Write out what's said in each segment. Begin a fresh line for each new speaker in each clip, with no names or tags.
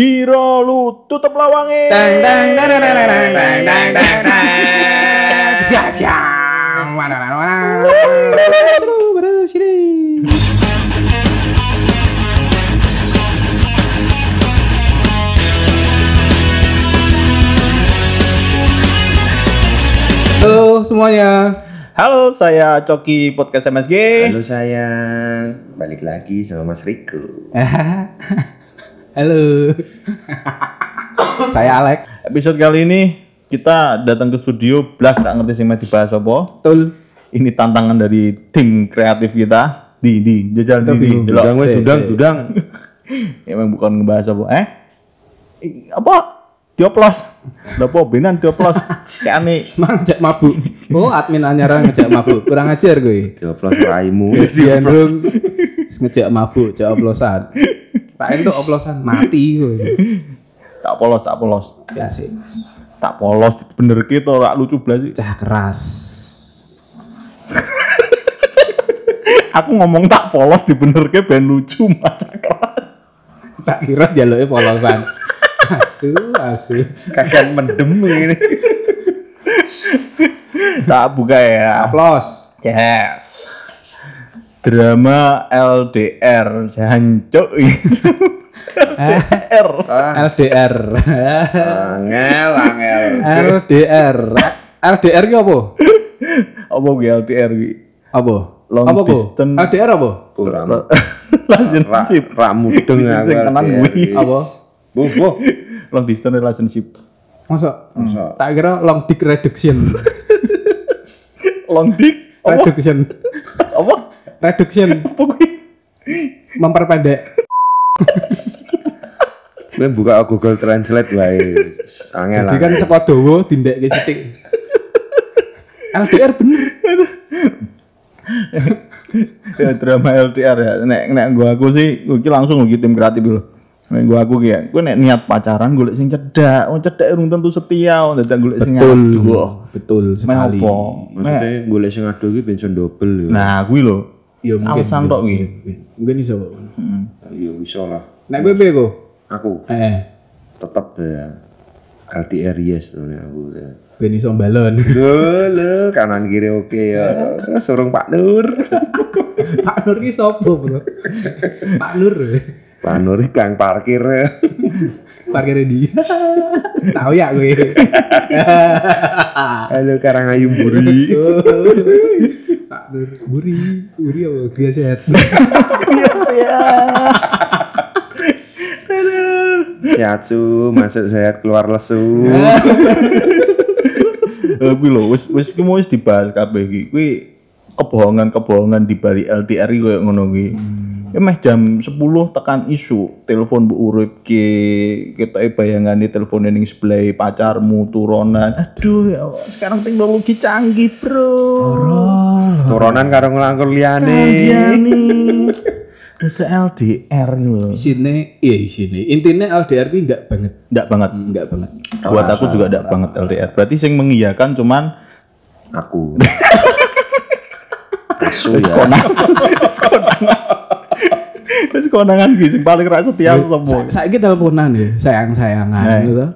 Jiro lu tutup lawange.
Dang dang dang dang dang dang dang dang dang dang. Siap. Mana mana mana. Halo semuanya.
Halo, saya Coki Podcast MSG.
Halo sayang, balik lagi sama Mas Riko.
Halo. Saya Alex.
Episode kali ini kita datang ke studio Blas gak ngerti sing mau dibahas apa.
Betul.
Ini tantangan dari tim kreatif kita. Di di jajal di. Delok.
Dudang,
Eh,
dudang, dudang.
Emang bukan ngebahas apa. Eh? Apa? Dioplos. Lah apa benan dioplos. Kayak aneh.
Mang ngejak mabuk. Oh, admin anyara ngejak mabuk. Kurang ajar gue.
Dioplos raimu.
Dong. Ngejak mabuk, ngejak oplosan. Tak entuk oplosan mati gue.
Tak polos, tak polos.
Ya sih.
Tak polos bener gitu ora lucu blas sih.
Cah keras.
Aku ngomong tak polos dibenerke ben lucu macam keras.
Tak kira jaluknya polosan. Asu, asu.
Kagak mendem ini.
Tak buka ya.
Aplos.
Yes. Drama LDR jancuk itu. LDR.
Ah,
LDR.
angel, angel.
LDR. LDR ki apa?
Apa gue LDR gue?
Apa?
Long
apa
distance.
LDR apa?
Kurang.
Relationship.
Rak mudeng aku.
Tenan gue.
Apa?
Bu, bu.
Long distance relationship.
Masa?
Masa?
Tak kira long dick reduction.
Long dick.
Reduction.
Apa?
Reduction. Memperpendek.
Gue buka Google Translate wae. Angel.
Jadi kan saka dawa dindek ke sithik. LDR bener.
ya drama LDR ya nek nek gua aku sih gua iki langsung gua tim kreatif dulu nek gua aku ya gua nek niat pacaran golek sing cedak wong cedak urung tentu setia wong dadak golek sing adu
Betul
Meh
sekali.
Maksudnya golek sing ado iki bensin double ya.
nah kuwi lho
Ya mungkin.
alasan tok ki
Mungkin iso.
Hmm.
Ya iso lah.
Nek kowe piye kok?
Aku
Eh,
tetep ya. LDR yes tuh nih aku ya.
ben iso balon.
Lho, kanan kiri oke ya. Surung Pak Nur.
Pak Nur ki sapa, Bro? Pak Nur.
Pak Nur iki kang parkir ya.
Parkirnya dia. Tahu ya gue.
Halo Karangayu Buri.
Nur. Buri, buri apa?
Yes ya
Sehat su, masuk sehat keluar lesu.
Eh, kuwi lho wis wis ki mau wis dibahas kabeh iki kuwi kebohongan-kebohongan di balik LDR iki koyo ngono kuwi Ya meh jam 10 tekan isu telepon bu urip ki kita bayangane telepon ning sebelah pacarmu turunan aduh ya Allah, sekarang teknologi canggih bro
Turunan karo ngelangkur liyane.
iya nih itu LDR lho
Isine, iya isine. Intinya LDR ki enggak banget.
enggak banget
Enggak banget.
buat aku juga enggak banget LDR berarti sing mengiyakan cuman
Aku. Asu ya.
konangan wis konangan konangan ki sing paling ra setia sapa
Saya teleponan ya, sayang-sayangan
Eh.
gitu.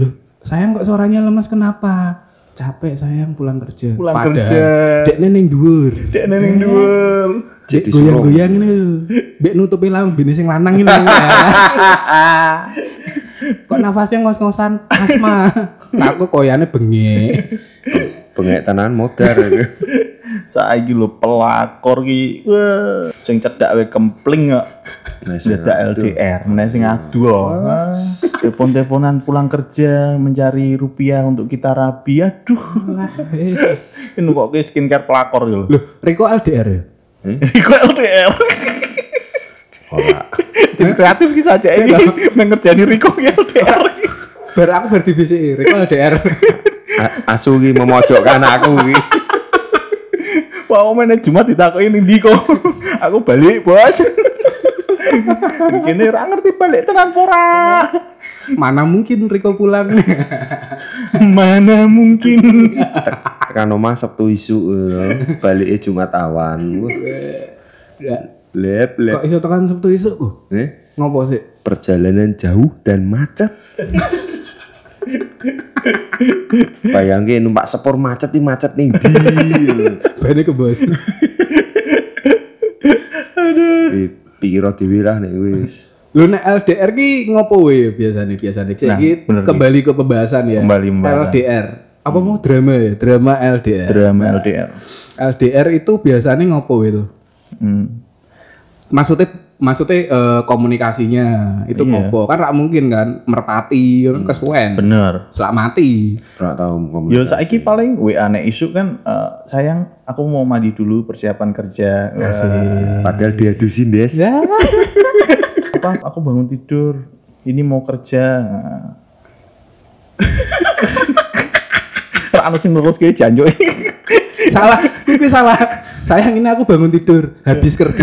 Loh, sayang kok suaranya lemas kenapa? Capek sayang pulang kerja.
Pulang
Padahal
kerja.
Dek neneng dhuwur.
dek neneng dhuwur
Dek goyang-goyang ini lho. Mbek nutupi lambene sing lanang ini. kok nafasnya ngos-ngosan asma. Aku koyane bengek.
Bengek tenan modar.
saiki lho pelakor ki wah sing cedak we kempling kok.
Nah,
dadak LDR nek sing adu telepon-teleponan pulang kerja mencari rupiah untuk kita rabi aduh.
Lah,
ini kok skincare pelakor gitu
Loh, Riko LDR ya?
Iku LDR
Ora.
tim kreatif ki saja ini mengerjani Riko ki LDR
Bar aku bar di BCI, Riko LDR.
Asu ki memojokkan aku ki.
Wah, omene Jumat ditakoki ning ndi kok. Aku balik, Bos. Kene ra ngerti balik tenan pora.
Mana mungkin Riko pulang?
Mana mungkin.
Tekan omah Sabtu isu eh, baliknya Jumat awan.
Ya,
Lep
Kok
lep.
iso tekan Sabtu isu kok?
Eh,
Ngopo sih?
perjalanan jauh dan macet. Bayangin numpak sepur macet nih macet nih.
Bane ke bos.
Piro diwilah nih wis.
Lu nek LDR ki ngopo we biasanya biasanya.
Nah,
kembali ke pembahasan ya.
Kembali pembahasan.
LDR. Apa mau drama ya? Drama LDR.
Drama LDR.
LDR itu biasanya ngopo itu?
Hmm.
Maksudnya maksudnya eh, komunikasinya itu
Iya.
ngopo? Kan rak mungkin kan merpati kan kesuwen.
Bener.
Selak mati.
Ora tau
Yo
komunikasi.
saiki paling WA nek isu kan eh, sayang aku mau mandi dulu persiapan kerja. Eh,
Padahal dia dusin des.
Ya.
apa aku bangun tidur. Ini mau kerja. Ra anu sing lurus kayak janjo.
salah, itu salah. Sayang ini aku bangun tidur, habis kerja.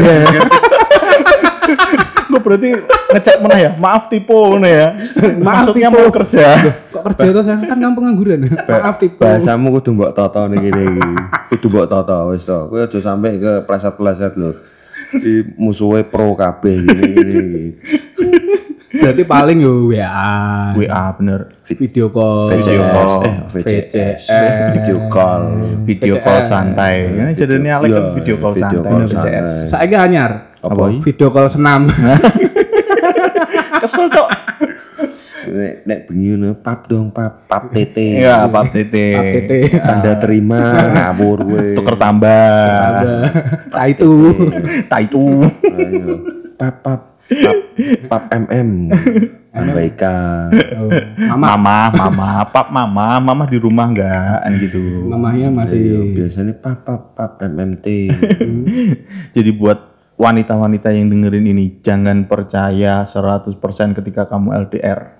Gue berarti ngecek mana ya? Maaf tipe ngono ya.
Maaf,
Maksudnya mau kerja.
Kok kerja sayang kan kamu pengangguran. Maaf tipe.
Bahasamu kudu mbok toto nih gini iki. Kudu mbok toto wis to. Kowe aja sampe ke pleset-pleset lho. Di musuhnya pro kabeh gini gini.
Berarti paling yo WA,
WA bener.
video call,
Video call.
eh, VCS,
VCS.
video call.
Video
VCS.
call santai. Ini jadinya Alex kan
Iya,
video call
video
santai.
call
VCS.
santai.
Saiki anyar.
Apa?
Video call senam.
Kesel cok.
Nek nek bengi ngono pap dong pap pap tete.
Iya, pap tete.
Pap tete.
Anda terima ngawur gue.
Tuker tambah.
Nah itu.
Itu.
Ayo. Pap pap pap pap mm. Ambaikan.
Oh, Mama,
Mama, mama, pap mama, mama di rumah enggak kan gitu.
mamahnya
Ayo,
masih
biasanya pap pap pap MMT.
Jadi buat wanita-wanita yang dengerin ini jangan percaya 100% ketika kamu LDR.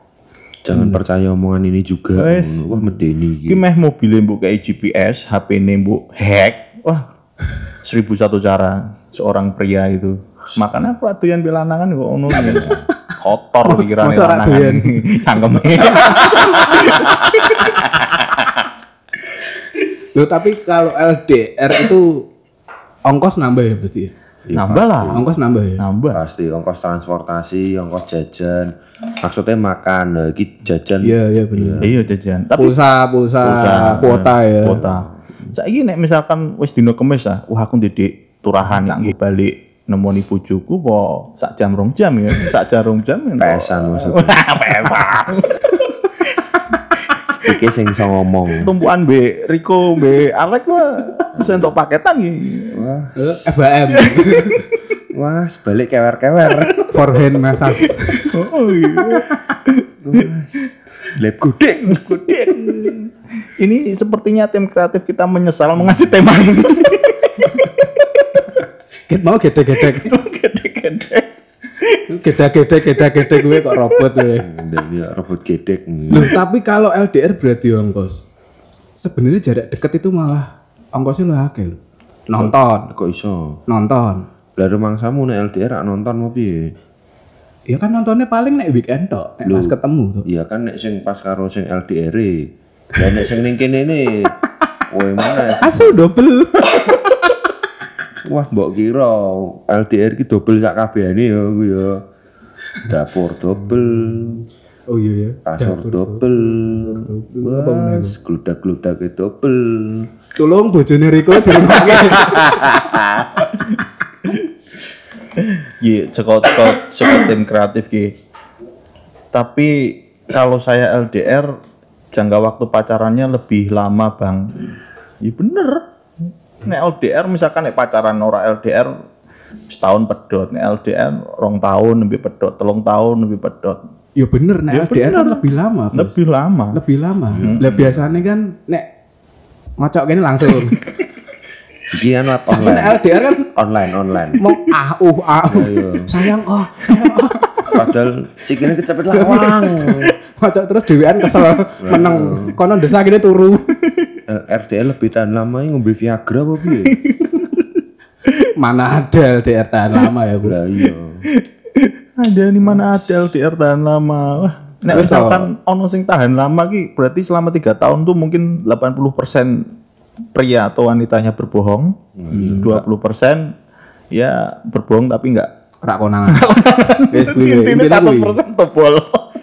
Jangan percaya omongan ini juga.
Wes.
Wah medeni iki.
meh mobilnya mbok kayak GPS, HP ini mbok hack. Wah, seribu satu cara seorang pria itu. Makanya aku atuyan belanangan kok iki. Kotor pikiran lanangan. Cangkeme.
Loh tapi kalau LDR itu ongkos nambah ya pasti. Ya?
Nambah lah.
Ongkos nambah ya.
Nambah.
Pasti ongkos transportasi, ongkos jajan. Maksudnya makan, iki jajan.
Iya iya benar.
Iya jajan. Tapi
Pulsa, pulsa,
pulsa,
kuota ya.
Kuota. Saiki nek misalkan wis dino kemis ah, wah aku ndek turahan iki balik nemoni bojoku po sak jam rong jam ya, sak jam rong jam ya.
Pesan maksudnya.
Pesan.
Iki sing iso ngomong.
Tumpuan B Riko B Alek wah bisa untuk paketan iki.
Wah,
Eh, FBM.
wah sebalik kewer-kewer.
Forehand massage.
Oh iya.
Lab gudeg.
Gede. Ini sepertinya tim kreatif kita menyesal mengasih tema ini.
Kita mau gede-gede.
Gede-gede.
Gede-gede, gede-gede gue kok robot gue.
Dan ya robot gedek.
Loh, tapi kalau LDR berarti ongkos. Sebenarnya jarak dekat itu malah ongkosnya lu akeh. Nonton,
Kok iso?
nonton.
Lah rumangsamu nek LDR nonton mau piye?
Ya kan nontonnya paling nek weekend tok, nek pas ketemu tuh.
Iya kan nek sing pas karo sing LDR e. Lah nek sing ning kene ne. Woe mana?
Asu double.
Wah, mbok kira LDR ki dobel sak kabehane ya ku ya. Dapur dobel,
Oh iya ya.
kasur dobel.
Apa meneh
Wah, gludak-gludak dobel.
Tolong bojone Riko di rumah
Iya, cekot cekot cekot tim kreatif ki. Tapi kalau saya LDR jangka waktu pacarannya lebih lama bang. Iya bener. Nek LDR misalkan nek pacaran ora LDR setahun pedot, nek LDR rong tahun lebih pedot, telung tahun lebih pedot.
Ya bener, nek
Ya
LDR kan
bener.
lebih lama. Bos.
Lebih lama.
Lebih lama. Lah biasanya kan nek ngocok gini langsung.
Iki lewat
Tapi nek
online.
LDR kan
Online, online.
mau ah uh ah uh.
Ayo.
Sayang oh, sayang oh.
Padahal sikile kecepet lawang.
Ngocok terus dewean kesel meneng kono desa gini turu.
Eh, RDL lebih tahan lama ini ngombe Viagra apa piye?
Mana ada LDR tahan lama ya.
Lah iya.
Ada di mana ada LDR tahan lama. Wah, nek
Terus,
misalkan ono sing tahan lama ki berarti selama tiga tahun tuh mungkin 80% pria atau wanitanya berbohong, 20% ya berbohong tapi nggak
rak konangan. Wis kuwi. Kuwi.
100% tebol.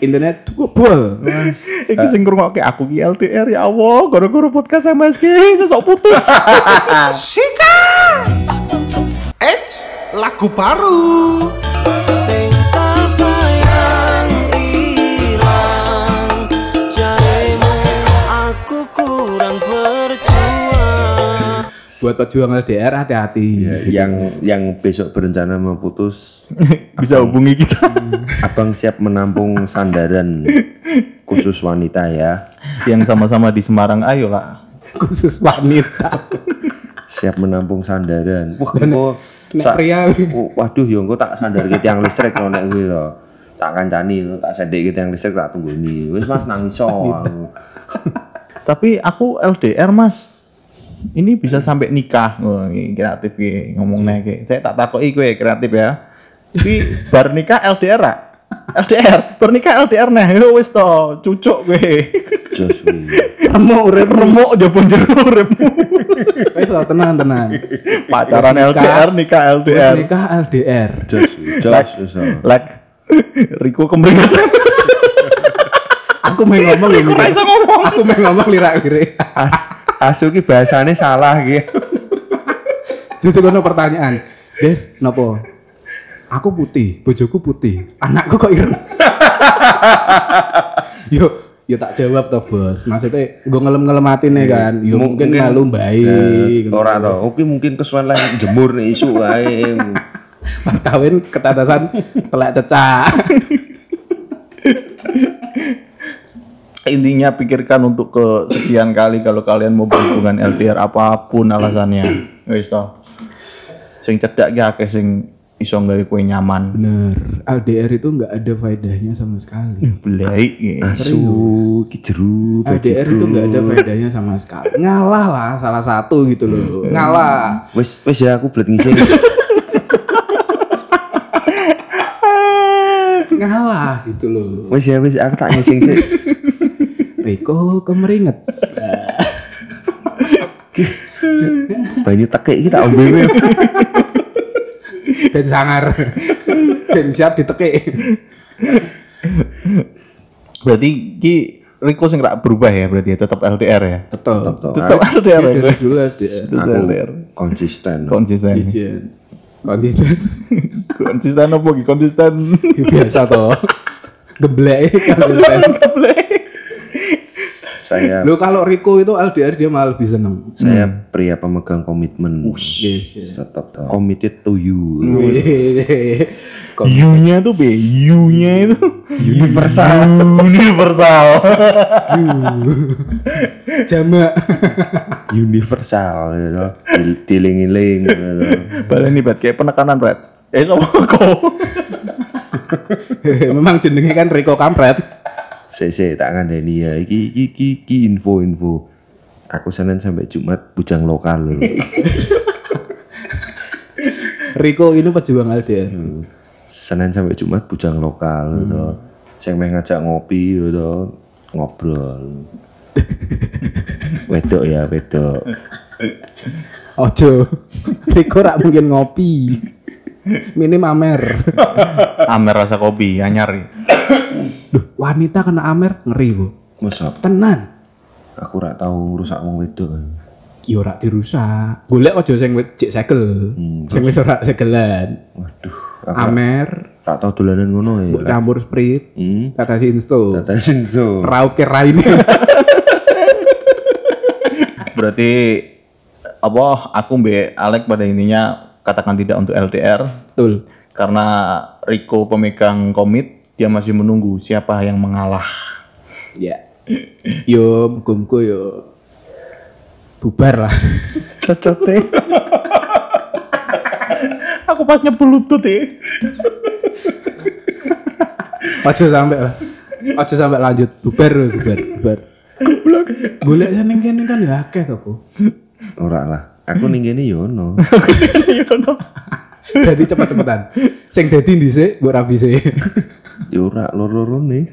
Intine bol.
Iki sing ngrungokke aku ki LDR ya Allah, gara-gara podcast MSG sesok putus.
Sika Eits, lagu baru
Buat pejuang LDR hati-hati.
Ya, yang yang besok berencana mau putus,
Bisa hubungi kita.
abang siap menampung sandaran khusus wanita ya.
Yang sama-sama di Semarang, ayo lah.
Khusus wanita.
Siap menampung sandaran. Wah, engko
nek
sa-
pria-
Oh, waduh, yo engko tak sandar ke tiang listrik kalau nek kuwi to. Tak kancani, tak sedek ke tiang listrik tak tunggoni. Wis Mas nang iso. aku.
Tapi aku LDR mas. Ini bisa sampai nikah. Ini kreatif ki ngomongnya ki. Saya tak takoki kowe kreatif ya. Tapi bar nikah LDR ra? LDR, bar nikah LDR nah. Yo wis to, cucuk
kuwi.
Remuk urip remuk jopo jero uripmu.
Wis lah tenang tenang.
Pacaran. LDR, nikah LDR.
nikah LDR.
Jos. Jos
Riko kemringet.
Aku mau ngomong ya.
Iso ngomong.
Aku mau ngomong lirak-lirik.
As, asu ki bahasane salah ki.
Justru kono pertanyaan. Des, nopo? Aku putih, bojoku putih, anakku kok ireng. yo, yo tak jawab toh bos. Maksudnya gue ngelem-ngelematin nih kan. Yo mungkin, malu baik.
Nah, Ora to. Oke mungkin kesuwen lah jemur nih isu wae.
Pas kawin ketatasan telak cecak.
Intinya pikirkan untuk kesekian kali kalau kalian mau berhubungan LDR apa pun alasannya. Wis to. Sing cedak ki akeh sing iso gawe kowe nyaman.
Bener, LDR itu nggak ada faedahnya sama sekali.
Belai ki.
Asu ki jeru.
LDR itu nggak ada faedahnya sama sekali. Ngalah lah salah satu gitu loh. Ngalah.
Wis wis ya aku blet ngising.
Ngalah gitu loh.
Wis ya wis aku tak ngising sih.
Riko kemeringet.
Banyu tekek iki tak ombe.
Ben sangar. Ben siap ditekik.
Berarti ki Riko sing berubah ya berarti ya tetap LDR ya.
Tetap.
Tetap LDR ya.
Dari
kowe?
dulu LDR.
Tetap LDR.
konsisten.
Konsisten.
Iya. Konsisten.
Konsisten apa ki? Konsisten.
Biasa toh. Geblek konsisten.
Saya
Lu kalau Riko itu LDR dia malah lebih seneng.
saya pria pemegang komitmen.
Iya.
Tetap committed to you.
You-nya tuh be, you-nya itu universal. universal.
jamak.
Universal gitu. Dil- Diling-iling gitu.
Baleni bet kayak penekanan red. Eh sama kok.
Memang jenenge kan Riko kampret.
Sik tak ngandani ya. Iki iki iki, iki info-info. Aku Senin sampai Jumat bujang lokal loh.
Riko ini pejuang LDR.
Senin sampai Jumat bujang lokal gitu. Sing meh ngajak ngopi gitu. Ngobrol. wedok ya, wedok.
Ojo. Riko rak mungkin ngopi. Minim amer.
Amer rasa kopi anyar.
Duh, wanita kena amer ngeri, Bu.
Masa
Tenan.
aku rak tahu rusak wong wedok.
Yo rak dirusak. Golek ojo sing cek segel.
Hmm,
Sing wis ora segelan.
Waduh,
Amer,
tak tahu dolanan ngono ya.
mbok campur sprit,
Hmm.
tetes insto.
Data senso.
Rauke raine.
Berarti apa aku mbak Alek pada intinya katakan tidak untuk LDR
Betul.
karena Riko pemegang komit dia masih menunggu siapa yang mengalah.
Ya. Yo muga yo bubar lah.
Cocok deh. aku pas nyebul lutut ya.
Ojo sampai lah. Ojo sampai lanjut bubar bubar, bubar. Golek seneng kene kan ya akeh to.
Ora lah. Aku ning kene yo ono.
Jadi cepet-cepetan. Sing dadi dhisik mbok rabi sih.
Yo ora loro-loro nih.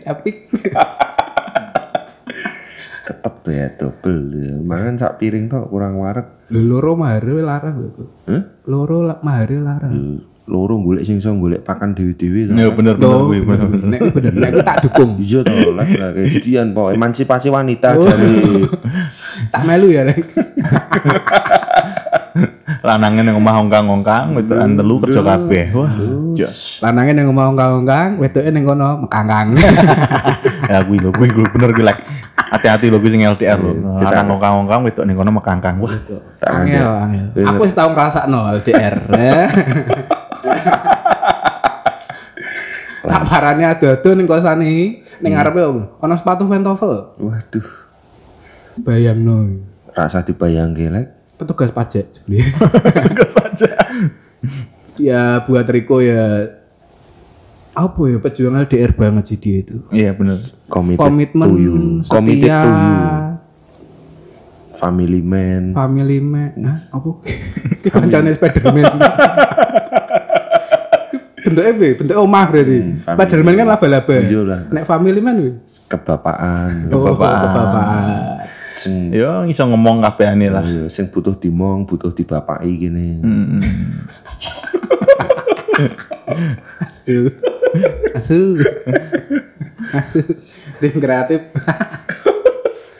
Tapi
Tetep ya double. ya. Mangan sak piring tok kurang wareg.
Lho loro mahare larang lho.
Hah?
Loro mahare larang.
Loro golek sing iso golek pakan dewi-dewi.
Ya bener bener
Tuh,
kuwi
nek bener, nek tak dukung.
Iya toh, lah kejadian po emansipasi wanita
Oh.
jadi
Tak melu ya, Nek.
Lanangan yang omah ongkang-ongkang wedokan telu kerja kabeh. Wah, jos.
Lanange nang omah ongkang-ongkang, wedoke ning kono mekangkang.
Ya kuwi lho, kuwi kuwi bener kuwi like. Hati-hati lho kuwi sing LDR lho.
Kita-
Lanang ongkang-ongkang wedok ning kono mekangkang. Wah,
Angel, angel.
Bener.
Aku wis tau ngrasakno LDR. eh. Tak parane ado-ado ning kosane ning ngarepe opo? Ana sepatu Ventofel.
waduh
Bayangno.
rasa dibayangke lek
Petugas pajak sebenarnya. ya buat Riko ya apa ya pejuang LDR banget sih dia itu.
iya
committed
Komitmen
committed
setia,
to you family man
family man, Hah? apa? Ki kancane Spiderman. Bentuknya apa? Bentuk omah berarti.
Hmm.
Spiderman kan laba-laba.
Iya lah.
Nek family man wih.
kebapaan
Oh,
Kebapaan. Ya iso ngomong kabehane lah.
iya, sing butuh dimong butuh dibapaki gini.
Asu. Asu. Asu. Tim kreatif.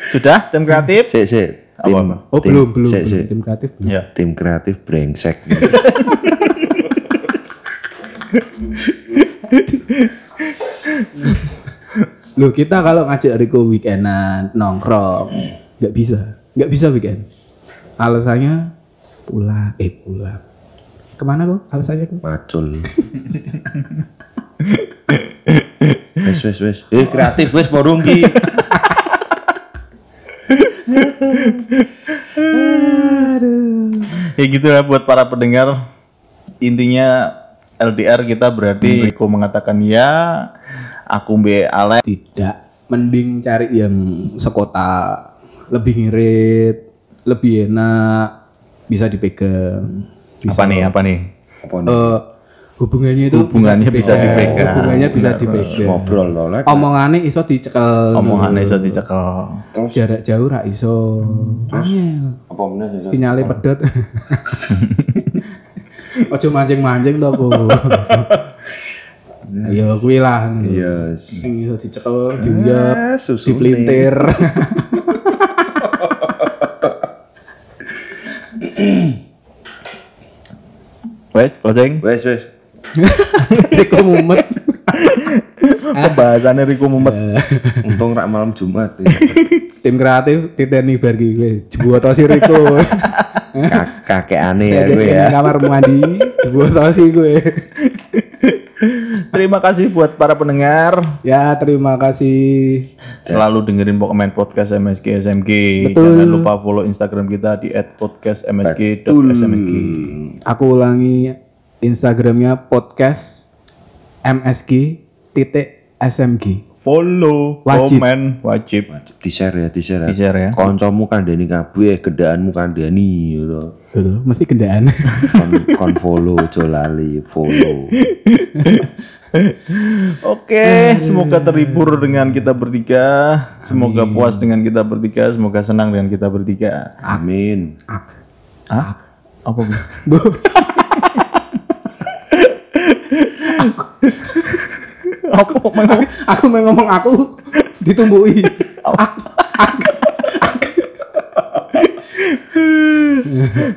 Sudah tim kreatif?
sik sik tim?
Oh,
tim-
belum, belum.
sik,
belum.
sik.
Tim kreatif. belum.
Ya.
tim kreatif brengsek
Loh, kita kalau ngajak Riko weekendan nongkrong, nggak bisa. Nggak bisa weekend. Alasannya pulang, eh pulang. Ke mana kok? Alasannya kok?
macul wes wes wes eh kreatif wes porung ki
Ya gitu ya buat para pendengar. Intinya LDR kita berarti Riko mengatakan ya, aku be Alex
Tidak. Mending cari yang sekota, lebih ngirit, lebih enak, bisa dipegang. Bisa,
apa nih apa nih?
apa nih
Eh, hubungannya itu
Hubungannya bisa dipegang.
Hubungannya bisa dipegang.
ngobrol loh lek
Omongannya iso dicekel.
Omongannya iso dicekel.
jarak jauh ra iso. Angel.
apa meneh sih
Sinyale pedot. Ojo mancing-mancing to, Bu. Ayo kuwi lah.
iya
Sing iso dicekel, diuyap,
Ah,
Wes, closing.
wes wes
Riko mumet.
Pembahasannya Riko Mumet.
untung rak malam Jumat ya.
Tim kreatif titeni bar ki kowe. Jebuat si Riko.
Ka- kakek aneh ya gue ya
kamar mandi, jebuat si kowe.
Terima kasih buat para pendengar.
Ya, terima kasih.
Selalu dengerin Pokemon Podcast MSG SMG.
Betul.
Jangan lupa follow Instagram kita di @podcastmsg.smsg.
Aku ulangi Instagramnya podcast MSG titik SMG.
Follow,
Wajib.
komen, wajib.
di share ya di share ya
Di share ya.
koncomu kandani kabeh gedaanmu kandani gitu
Betul, mesti gendaan.
kon, kon follow ojo lali follow
Oke, semoga terhibur dengan kita bertiga. Semoga puas dengan kita bertiga. Semoga senang dengan kita bertiga.
amin
Hah? Apa? Bu?
Bu,
Apa?
aku, aku mau ngomong aku ditumbui.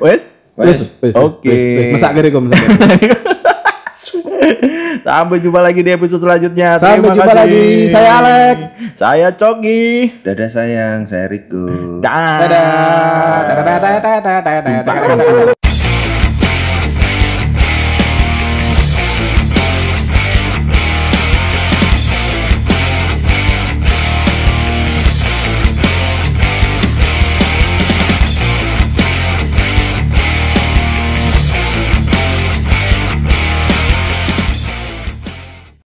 Wes?
Wes, wes, wes,
Oke.
wes, wes. Masak kiri kok, masak kiri.
Sampai jumpa lagi di episode selanjutnya.
Sampai
Terima
jumpa
kasih.
lagi. Saya Alek.
Saya Coki.
dadah sayang saya Riko
Dah.
Dadah. Dadah, dadah, dadah, dadah, dadah, dadah.